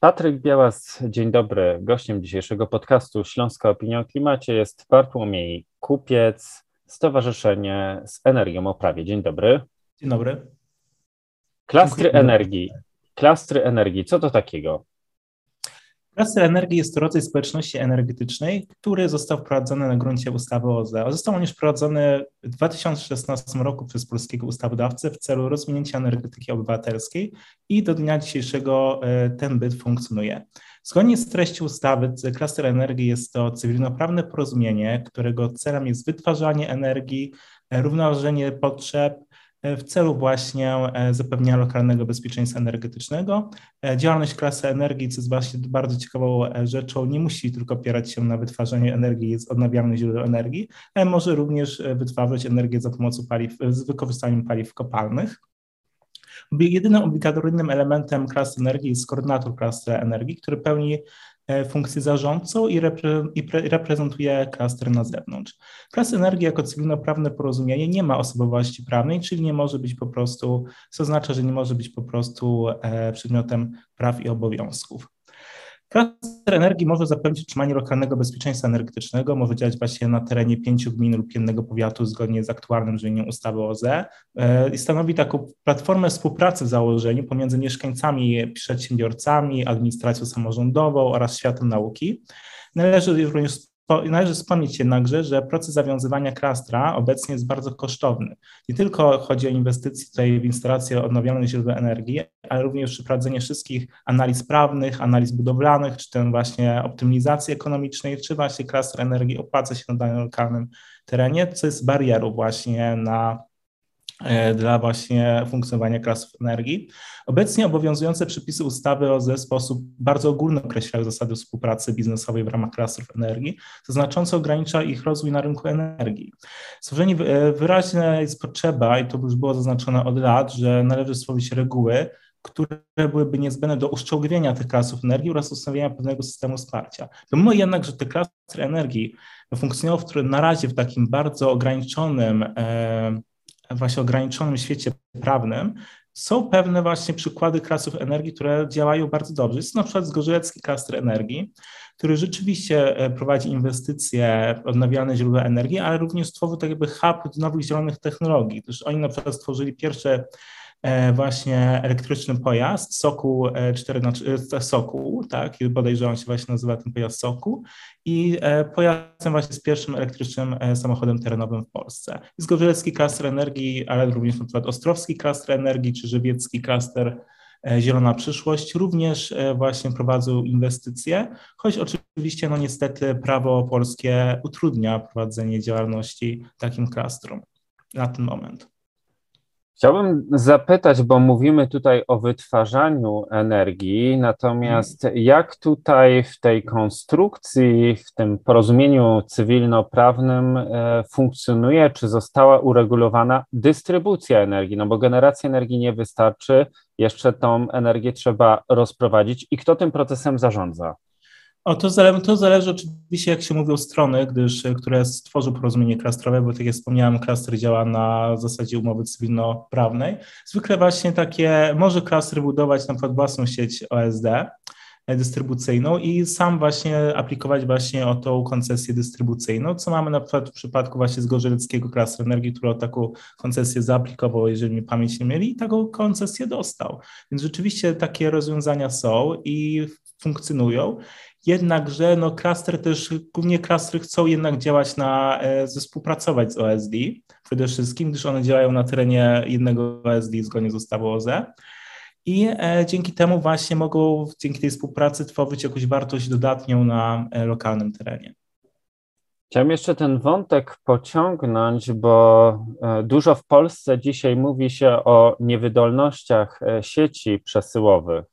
Patryk Białas, dzień dobry. Gościem dzisiejszego podcastu Śląska Opinia o Klimacie jest Bartłomiej Kupiec, Stowarzyszenie z Energią o Prawie. Dzień dobry. Dzień dobry. Klastry Dziękuję. energii. Klastry energii, co to takiego? Klastry energii jest to rodzaj społeczności energetycznej, który został wprowadzony na gruncie ustawy OZE. Został on już wprowadzony w 2016 roku przez polskiego ustawodawcę w celu rozwinięcia energetyki obywatelskiej i do dnia dzisiejszego e, ten byt funkcjonuje. Zgodnie z treścią ustawy, klaster energii jest to cywilnoprawne porozumienie, którego celem jest wytwarzanie energii, e, równoważenie potrzeb, w celu właśnie e, zapewnienia lokalnego bezpieczeństwa energetycznego. E, działalność klasy energii, co jest właśnie bardzo ciekawą rzeczą, nie musi tylko opierać się na wytwarzaniu energii z odnawialnych źródeł energii, ale może również wytwarzać energię za pomocą paliw, z wykorzystaniem paliw kopalnych. Jedynym obligatoryjnym elementem klasy energii jest koordynator klasy energii, który pełni E, funkcję zarządcą i, repre, i pre, reprezentuje klaster na zewnątrz. Klas energii jako cywilnoprawne porozumienie nie ma osobowości prawnej, czyli nie może być po prostu, co oznacza, że nie może być po prostu e, przedmiotem praw i obowiązków. Klaster energii może zapewnić utrzymanie lokalnego bezpieczeństwa energetycznego, może działać właśnie na terenie pięciu gmin lub jednego powiatu zgodnie z aktualnym brzmieniem ustawy OZE e, i stanowi taką platformę współpracy w założeniu pomiędzy mieszkańcami, przedsiębiorcami, administracją samorządową oraz światem nauki. Należy również Należy wspomnieć jednakże, że proces zawiązywania klastra obecnie jest bardzo kosztowny. Nie tylko chodzi o inwestycje tutaj w instalacje odnawialnych źródeł energii, ale również przeprowadzenie wszystkich analiz prawnych, analiz budowlanych, czy ten właśnie optymalizacji ekonomicznej, czy właśnie klastr energii opłaca się na danym lokalnym terenie, co jest barierą właśnie na dla właśnie funkcjonowania klas energii. Obecnie obowiązujące przepisy ustawy OZE w sposób bardzo ogólny określają zasady współpracy biznesowej w ramach klastrów energii, co znacząco ogranicza ich rozwój na rynku energii. Stworzenie e, wyraźna jest potrzeba, i to już było zaznaczone od lat, że należy stworzyć reguły, które byłyby niezbędne do uszczegółowienia tych klasów energii oraz ustanowienia pewnego systemu wsparcia. Pomimo jednak, że te klastry energii funkcjonują w, na razie w takim bardzo ograniczonym e, właśnie ograniczonym świecie prawnym, są pewne właśnie przykłady klasów energii, które działają bardzo dobrze. Jest na przykład Zgorzelecki klaster energii, który rzeczywiście e, prowadzi inwestycje w odnawialne źródła energii, ale również stworzył tak jakby hub nowych zielonych technologii. Też oni na przykład stworzyli pierwsze właśnie elektryczny pojazd, Soku 4 na Soku, tak, bodajże on się właśnie nazywa ten pojazd Soku i e, pojazdem właśnie z pierwszym elektrycznym e, samochodem terenowym w Polsce. Jest Gorzelecki klaster energii, ale również na przykład Ostrowski klaster energii czy Żywiecki klaster Zielona Przyszłość również właśnie prowadzą inwestycje, choć oczywiście no niestety prawo polskie utrudnia prowadzenie działalności takim klastrom na ten moment. Chciałbym zapytać, bo mówimy tutaj o wytwarzaniu energii, natomiast jak tutaj w tej konstrukcji, w tym porozumieniu cywilnoprawnym e, funkcjonuje, czy została uregulowana dystrybucja energii? No bo generacja energii nie wystarczy, jeszcze tą energię trzeba rozprowadzić i kto tym procesem zarządza? O, to, zależy, to zależy oczywiście, jak się mówią strony, gdyż, które stworzą porozumienie klastrowe, bo tak jak wspomniałem, klaster działa na zasadzie umowy cywilnoprawnej. Zwykle właśnie takie, może klaster budować na przykład własną sieć OSD dystrybucyjną i sam właśnie aplikować właśnie o tą koncesję dystrybucyjną, co mamy na przykład w przypadku właśnie Zgorzeleckiego Klasy Energii, który o taką koncesję zaaplikował, jeżeli mi pamięć nie mieli i taką koncesję dostał. Więc rzeczywiście takie rozwiązania są i funkcjonują. Jednakże no, klaster też, głównie klastry chcą jednak działać na, e, współpracować z OSD przede wszystkim, gdyż one działają na terenie jednego OSD zgodnie z ustawą OZE. I e, dzięki temu właśnie mogą dzięki tej współpracy tworzyć jakąś wartość dodatnią na e, lokalnym terenie. Chciałem jeszcze ten wątek pociągnąć, bo e, dużo w Polsce dzisiaj mówi się o niewydolnościach e, sieci przesyłowych.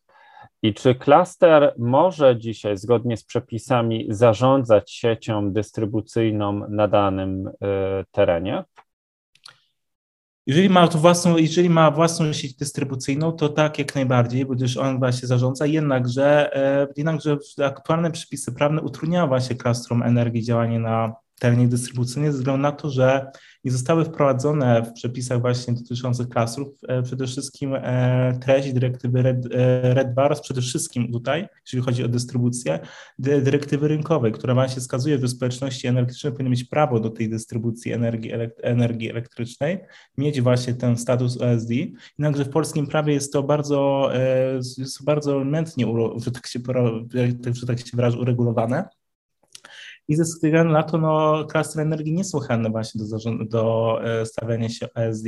I czy klaster może dzisiaj, zgodnie z przepisami, zarządzać siecią dystrybucyjną na danym y, terenie? Jeżeli ma, własną, jeżeli ma własną sieć dystrybucyjną, to tak jak najbardziej, gdyż on właśnie zarządza, jednakże, e, jednakże aktualne przepisy prawne utrudniają właśnie klastrom energii działanie na terenie dystrybucyjnej ze względu na to, że nie zostały wprowadzone w przepisach właśnie dotyczących klasów e, przede wszystkim e, treść dyrektywy RED, e, RED 2 oraz przede wszystkim tutaj, jeżeli chodzi o dystrybucję, dyrektywy rynkowej, która właśnie wskazuje, że społeczności energetyczne powinny mieć prawo do tej dystrybucji energii, energii elektrycznej, mieć właśnie ten status OSD. Jednakże w polskim prawie jest to bardzo, jest bardzo mętnie, że tak się, że tak się wyrażę, uregulowane i ze względu na to no, klasy energii nie są chętne właśnie do, do e, stawiania się OSD,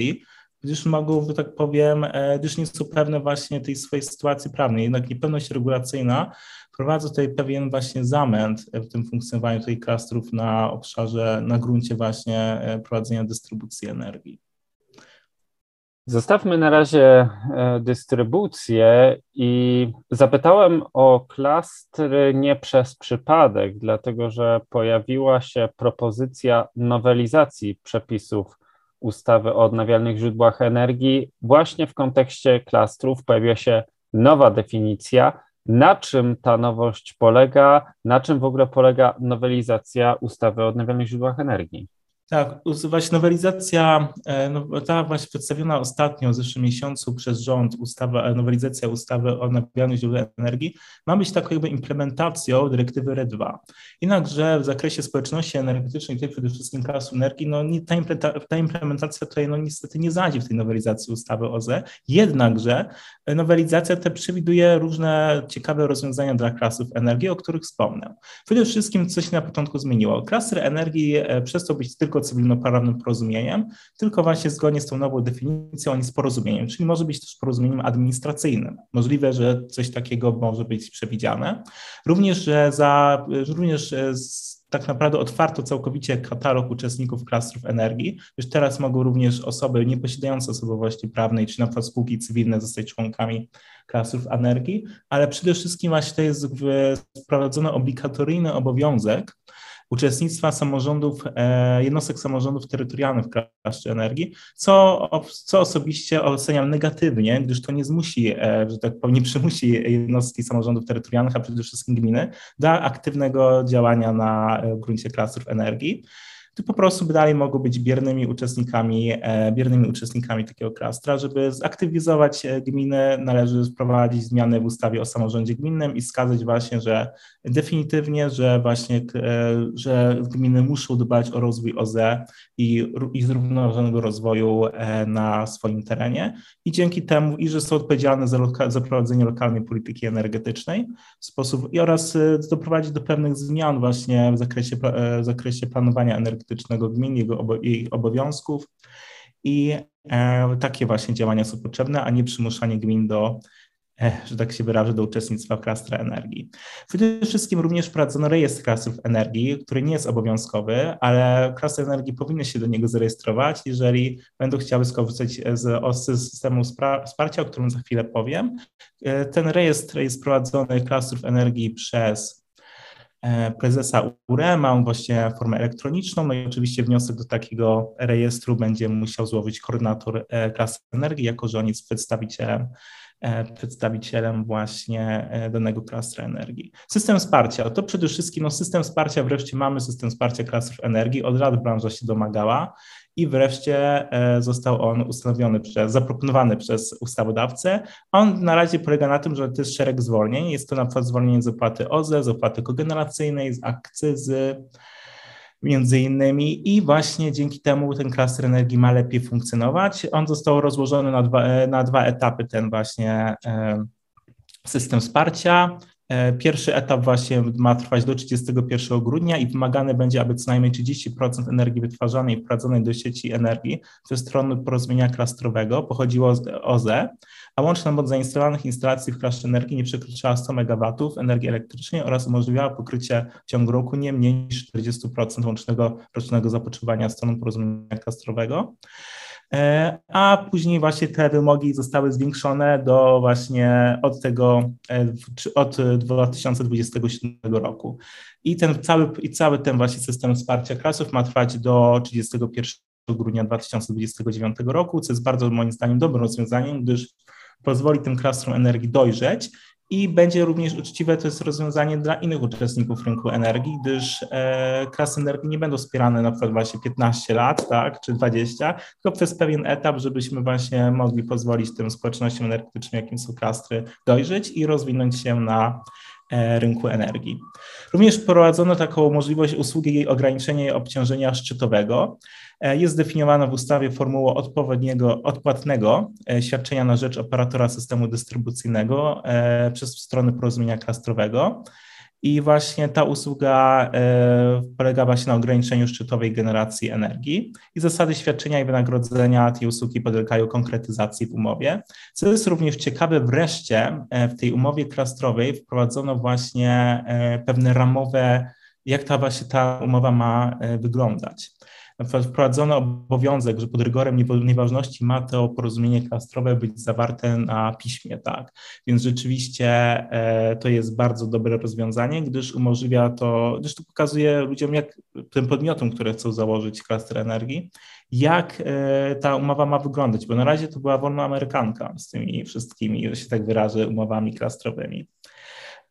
gdyż mogą, że tak powiem, e, gdyż nie są pewne właśnie tej swojej sytuacji prawnej. Jednak niepewność regulacyjna wprowadza tutaj pewien właśnie zamęt w tym funkcjonowaniu tej klastrów na obszarze, na gruncie właśnie e, prowadzenia dystrybucji energii. Zostawmy na razie e, dystrybucję i zapytałem o klastry nie przez przypadek, dlatego że pojawiła się propozycja nowelizacji przepisów ustawy o odnawialnych źródłach energii. Właśnie w kontekście klastrów pojawiła się nowa definicja. Na czym ta nowość polega? Na czym w ogóle polega nowelizacja ustawy o odnawialnych źródłach energii? Tak, właśnie nowelizacja, e, no, ta właśnie przedstawiona ostatnio w zeszłym miesiącu przez rząd ustawa, e, nowelizacja ustawy o odnawialnych źródłach energii ma być taką jakby implementacją dyrektywy RED 2. Jednakże w zakresie społeczności energetycznej, tutaj przede wszystkim klas energii, no ta, ta implementacja tutaj no niestety nie zajdzie w tej nowelizacji ustawy OZE, jednakże nowelizacja ta przewiduje różne ciekawe rozwiązania dla klasów energii, o których wspomnę. Przede wszystkim coś na początku zmieniło. Klasy energii e, przestał być tylko tylko cywilnoprawnym porozumieniem, tylko właśnie zgodnie z tą nową definicją, a nie z porozumieniem, czyli może być też porozumieniem administracyjnym. Możliwe, że coś takiego może być przewidziane. Również, że za, również tak naprawdę otwarto całkowicie katalog uczestników klastrów energii. Już teraz mogą również osoby nieposiadające osobowości prawnej, czy na przykład spółki cywilne zostać członkami klastrów energii, ale przede wszystkim właśnie to jest wprowadzony obligatoryjny obowiązek uczestnictwa samorządów, e, jednostek samorządów terytorialnych w klastrze energii, co, co osobiście oceniam negatywnie, gdyż to nie zmusi, e, że tak powiem, nie przymusi jednostki samorządów terytorialnych, a przede wszystkim gminy do aktywnego działania na e, gruncie klastrów energii to po prostu dalej mogą być biernymi uczestnikami, e, biernymi uczestnikami takiego klastra. Żeby zaktywizować e, gminy, należy wprowadzić zmiany w ustawie o samorządzie gminnym i wskazać właśnie, że definitywnie, że właśnie, e, że gminy muszą dbać o rozwój OZE i, i zrównoważonego rozwoju na swoim terenie i dzięki temu, i że są odpowiedzialne za, loka, za prowadzenie lokalnej polityki energetycznej w sposób i oraz doprowadzić do pewnych zmian właśnie w zakresie, w zakresie planowania energetycznego politycznego gmin, jego obo jej obowiązków i e, takie właśnie działania są potrzebne, a nie przymuszanie gmin do e, że tak się wyrażę, do uczestnictwa w klastrze energii. Przede wszystkim również wprowadzono rejestr klastrów energii, który nie jest obowiązkowy, ale klasy energii powinny się do niego zarejestrować, jeżeli będą chciały skorzystać z, z systemu wsparcia, o którym za chwilę powiem. E, ten rejestr jest prowadzony klastrów energii przez E, prezesa URE, ma on właśnie formę elektroniczną, no i oczywiście wniosek do takiego rejestru będzie musiał złożyć koordynator e, klasy energii, jako że on jest przedstawicielem e, przedstawicielem właśnie danego klastra energii. System wsparcia, to przede wszystkim no, system wsparcia, wreszcie mamy system wsparcia klastrów energii, od lat branża się domagała i wreszcie e, został on ustanowiony przez, zaproponowany przez ustawodawcę. On na razie polega na tym, że to jest szereg zwolnień. Jest to na przykład zwolnienie z opłaty OZE, z opłaty kogeneracyjnej, z akcyzy, między innymi i właśnie dzięki temu ten klaster energii ma lepiej funkcjonować. On został rozłożony na dwa, e, na dwa etapy, ten właśnie e, system wsparcia. E, pierwszy etap właśnie ma trwać do 31 grudnia i wymagane będzie, aby co najmniej 30% energii wytwarzanej wprowadzonej do sieci energii ze strony porozumienia klastrowego pochodziło z OZE, a łączna moc zainstalowanych instalacji w klastrze energii nie przekroczyła 100 MW energii elektrycznej oraz umożliwiała pokrycie w ciągu roku nie mniej niż 40% łącznego rocznego zapotrzebowania stroną porozumienia klastrowego. E, a później właśnie te wymogi zostały zwiększone do właśnie od tego, e, od 2027 roku. I ten cały, i cały ten właśnie system wsparcia klasów ma trwać do 31 grudnia 2029 roku, co jest bardzo moim zdaniem dobrym rozwiązaniem, gdyż pozwoli tym klastrom energii dojrzeć i będzie również uczciwe, to jest rozwiązanie dla innych uczestników rynku energii, gdyż e, klasy energii nie będą wspierane na przykład właśnie 15 lat, tak, czy 20, tylko przez pewien etap, żebyśmy właśnie mogli pozwolić tym społecznościom energetycznym, jakim są klastry, dojrzeć i rozwinąć się na rynku energii. Również wprowadzono taką możliwość usługi ograniczenia obciążenia szczytowego. E, jest zdefiniowana w ustawie formuła odpowiedniego, odpłatnego e, świadczenia na rzecz operatora systemu dystrybucyjnego e, przez stronę porozumienia klastrowego. I właśnie ta usługa polega właśnie na ograniczeniu szczytowej generacji energii i zasady świadczenia i wynagrodzenia tej usługi podlegają konkretyzacji w umowie. Co jest również ciekawe, wreszcie w tej umowie klastrowej wprowadzono właśnie pewne ramowe, jak ta właśnie ta umowa ma wyglądać na przykład wprowadzono obowiązek, że pod rygorem nieważności ma to porozumienie klastrowe być zawarte na piśmie, tak. Więc rzeczywiście e, to jest bardzo dobre rozwiązanie, gdyż umożliwia to, gdyż to pokazuje ludziom, jak tym podmiotom, które chcą założyć klaster energii, jak e, ta umowa ma wyglądać, bo na razie to była wolna amerykanka z tymi wszystkimi, że się tak wyrażę, umowami klastrowymi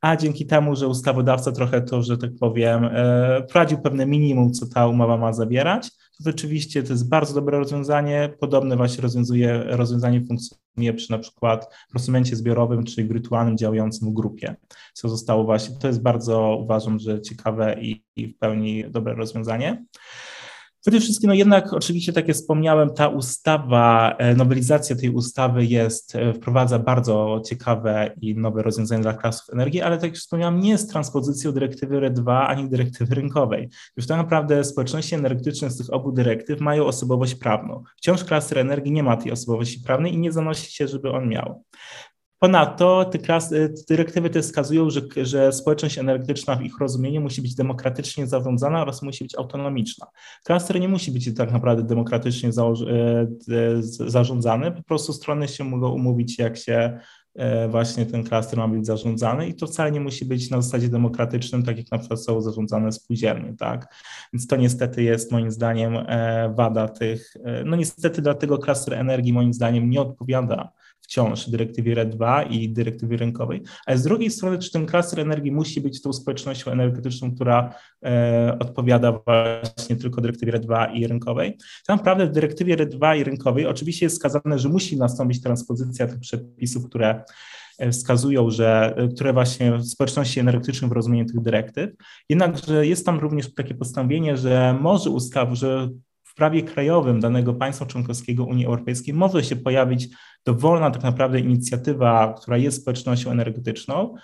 a dzięki temu, że ustawodawca trochę to, że tak powiem, e, wprowadził pewne minimum, co ta umowa ma zawierać, to rzeczywiście to jest bardzo dobre rozwiązanie. Podobne właśnie rozwiązuje, rozwiązanie funkcjonuje przy na przykład prosumencie zbiorowym, czyli wirtualnym działającym w grupie, co zostało właśnie, to jest bardzo uważam, że ciekawe i, i w pełni dobre rozwiązanie. Przede wszystkim, no jednak oczywiście, tak jak wspomniałem, ta ustawa, e, nowelizacja tej ustawy jest, e, wprowadza bardzo ciekawe i nowe rozwiązania dla klasów energii, ale tak jak wspomniałem, nie jest transpozycją dyrektywy RED 2 ani dyrektywy rynkowej. Już tak naprawdę społeczności energetyczne z tych obu dyrektyw mają osobowość prawną. Wciąż klaster energii nie ma tej osobowości prawnej i nie zanosi się, żeby on miał. Ponadto te, klasy, te dyrektywy te wskazują, że, że społeczność energetyczna w ich rozumieniu musi być demokratycznie zarządzana oraz musi być autonomiczna. Klaster nie musi być tak naprawdę demokratycznie e, zarządzany, po prostu strony się mogą umówić, jak się e, właśnie ten klaster ma być zarządzany i to wcale nie musi być na zasadzie demokratycznym, tak jak na przykład są zarządzane spółdzielnie, tak? Więc to niestety jest moim zdaniem e, wada tych, no niestety dlatego klaster energii moim zdaniem nie odpowiada wciąż dyrektywie RED 2 i dyrektywie rynkowej, ale z drugiej strony, czy ten klaster energii musi być tą społecznością energetyczną, która e, odpowiada właśnie tylko dyrektywie RED 2 i rynkowej. Tak naprawdę w dyrektywie RED 2 i rynkowej oczywiście jest wskazane, że musi nastąpić transpozycja tych przepisów, które e, wskazują, że, e, które właśnie społeczności energetycznych w rozumieniu tych dyrektyw. Jednakże jest tam również takie postanowienie, że może ustaw, że prawie krajowym danego państwa członkowskiego Unii Europejskiej może się pojawić dowolna tak naprawdę inicjatywa, która jest społecznością energetyczną,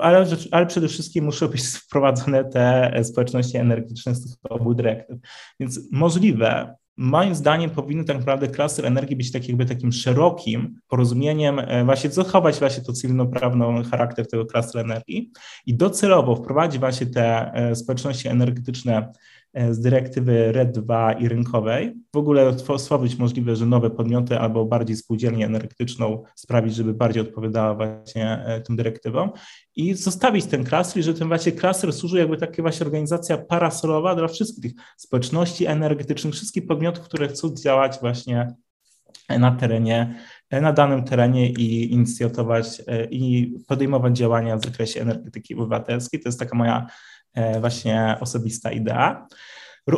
ale, ale przede wszystkim muszą być wprowadzone te społeczności energetyczne z tych obu dyrektyw. Więc możliwe, moim zdaniem powinny tak naprawdę klaster energii być tak jakby takim szerokim porozumieniem, e, właśnie zachować właśnie to cywilnoprawny charakter tego klaster energii i docelowo wprowadzić właśnie te e, społeczności energetyczne z dyrektywy RED 2 i rynkowej. W ogóle stworzyć możliwe, że nowe podmioty albo bardziej spółdzielnię energetyczną sprawić, żeby bardziej odpowiadała właśnie e, tym dyrektywom i zostawić ten klaster i że ten właśnie klaster służy jakby taka właśnie organizacja parasolowa dla wszystkich społeczności energetycznych, wszystkich podmiotów, które chcą działać właśnie na terenie, na danym terenie i inicjować i podejmować działania w zakresie energetyki obywatelskiej. To jest taka moja E, właśnie osobista idea.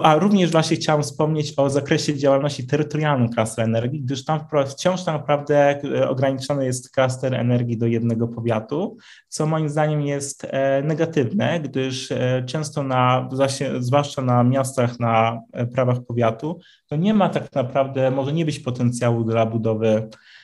A również właśnie chciałem wspomnieć o zakresie działalności terytorialnym klaster energii, gdyż tam wciąż tak naprawdę e, ograniczony jest klaster energii do jednego powiatu, co moim zdaniem jest e, negatywne, gdyż często na, zwłaszcza na miastach na prawach powiatu, to nie ma tak naprawdę, może nie być potencjału dla budowy E,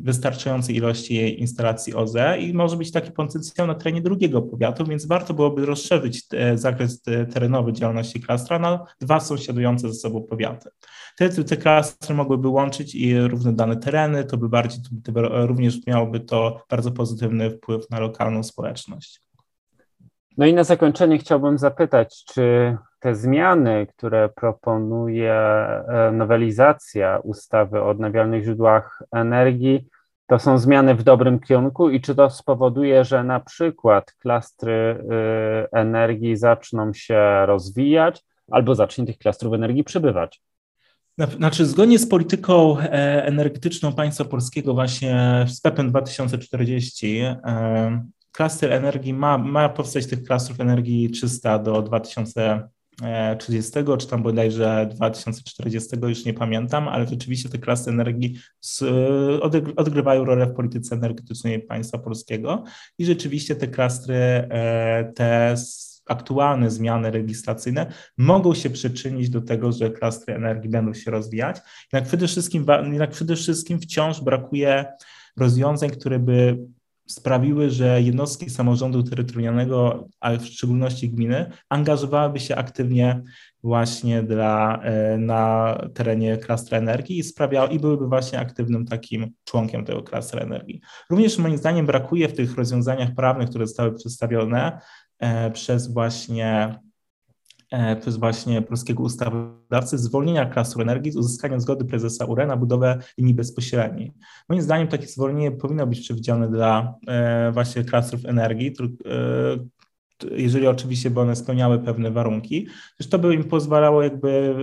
wystarczającej ilości instalacji OZE i może być taki potencjał na terenie drugiego powiatu, więc warto byłoby rozszerzyć zakres terenowy działalności klastra na dwa sąsiadujące ze sobą powiaty. Te, te klastry mogłyby łączyć i równe dane tereny, to by bardziej, również miałoby to bardzo pozytywny wpływ na lokalną społeczność. No i na zakończenie chciałbym zapytać, czy te zmiany, które proponuje e, nowelizacja ustawy o odnawialnych źródłach energii, to są zmiany w dobrym kierunku i czy to spowoduje, że na przykład klastry y, energii zaczną się rozwijać albo zacznie tych klastrów energii przybywać? Znaczy, zgodnie z polityką e, energetyczną państwa polskiego, właśnie z PEP-em 2040, klaster energii ma, ma powstać tych klastrów energii 300 do 2030, czy tam bodajże 2040, już nie pamiętam, ale rzeczywiście te klasy energii odgrywają rolę w polityce energetycznej państwa polskiego i rzeczywiście te klastry, e, te aktualne zmiany legislacyjne mogą się przyczynić do tego, że klastry energii będą się rozwijać. Jednak przede wszystkim, jednak przede wszystkim wciąż brakuje rozwiązań, które by sprawiły, że jednostki samorządu terytorialnego, ale w szczególności gminy, angażowałyby się aktywnie właśnie dla, e, na terenie klastra energii i sprawiały, i byłyby właśnie aktywnym takim członkiem tego klastra energii. Również moim zdaniem brakuje w tych rozwiązaniach prawnych, które zostały przedstawione, E, przez właśnie przez właśnie polskiego ustawodawcy zwolnienia klastru energii z uzyskania zgody prezesa URE na budowę linii bezpośredniej. Moim zdaniem takie zwolnienie powinno być przewidziane dla e, właśnie klastrów energii, jeżeli oczywiście by one spełniały pewne warunki, też to by im pozwalało jakby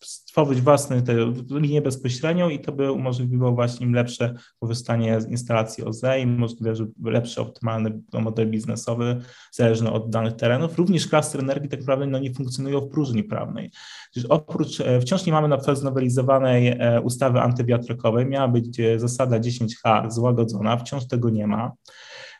stworzyć własne te linie bezpośrednią i to by umożliwiło właśnie im lepsze korzystanie z instalacji OZE i możliwe, lepszy, optymalny model biznesowy, zależny od danych terenów. Również klastry energii tak naprawdę no, nie funkcjonują w próżni prawnej. Przecież oprócz, e, wciąż nie mamy na przykład znowelizowanej e, ustawy antywiatrakowej, miała być zasada 10H złagodzona, wciąż tego nie ma.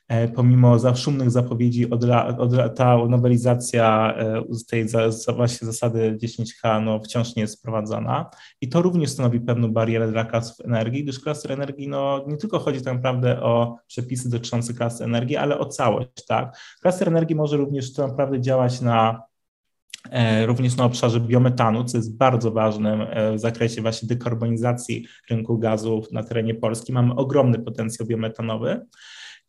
E, pomimo za szumnych zapowiedzi od, od, ta nowelizacja e, z tej za, właśnie zasady 10H no, wciąż nie jest wprowadzana i to również stanowi pewną barierę dla klasów energii, gdyż klasy energii no, nie tylko chodzi tak naprawdę o przepisy dotyczące klasy energii, ale o całość. Tak? Klaser energii może również tak naprawdę działać na e, również na obszarze biometanu, co jest bardzo ważnym w zakresie właśnie dekarbonizacji rynku gazów na terenie Polski. Mamy ogromny potencjał biometanowy.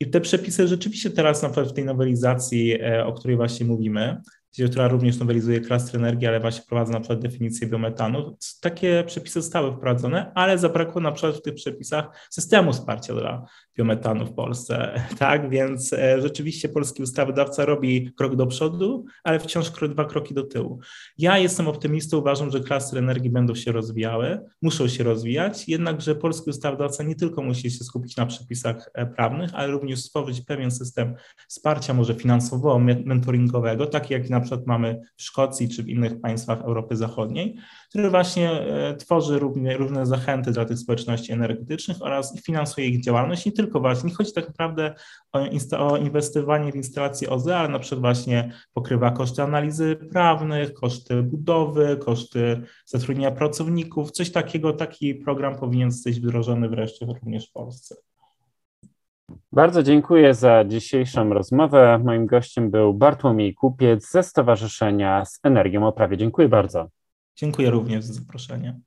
I te przepisy rzeczywiście teraz na przykład w tej nowelizacji, e, o której właśnie mówimy, która również nowelizuje klastry energii, ale właśnie wprowadza na przykład definicję biometanu. Takie przepisy zostały wprowadzone, ale zabrakło na przykład w tych przepisach systemu wsparcia dla biometanu w Polsce. Tak, więc e, rzeczywiście polski ustawodawca robi krok do przodu, ale wciąż dwa kroki do tyłu. Ja jestem optymistą, uważam, że klastry energii będą się rozwijały, muszą się rozwijać, jednakże polski ustawodawca nie tylko musi się skupić na przepisach e, prawnych, ale również stworzyć pewien system wsparcia, może finansowo, mentoringowego, taki jak na przykład mamy w Szkocji czy w innych państwach Europy Zachodniej, który właśnie e, tworzy równe zachęty dla tych społeczności energetycznych oraz finansuje ich działalność. Nie tylko właśnie, nie chodzi tak naprawdę o, o inwestowanie w instalacje OZE, ale na przykład właśnie pokrywa koszty analizy prawnych, koszty budowy, koszty zatrudnienia pracowników, coś takiego, taki program powinien zostać wdrożony wreszcie również w Polsce. Bardzo dziękuję za dzisiejszą rozmowę. Moim gościem był Bartłomiej Kupiec ze Stowarzyszenia z Energią o Prawie. Dziękuję bardzo. Dziękuję również za zaproszenie.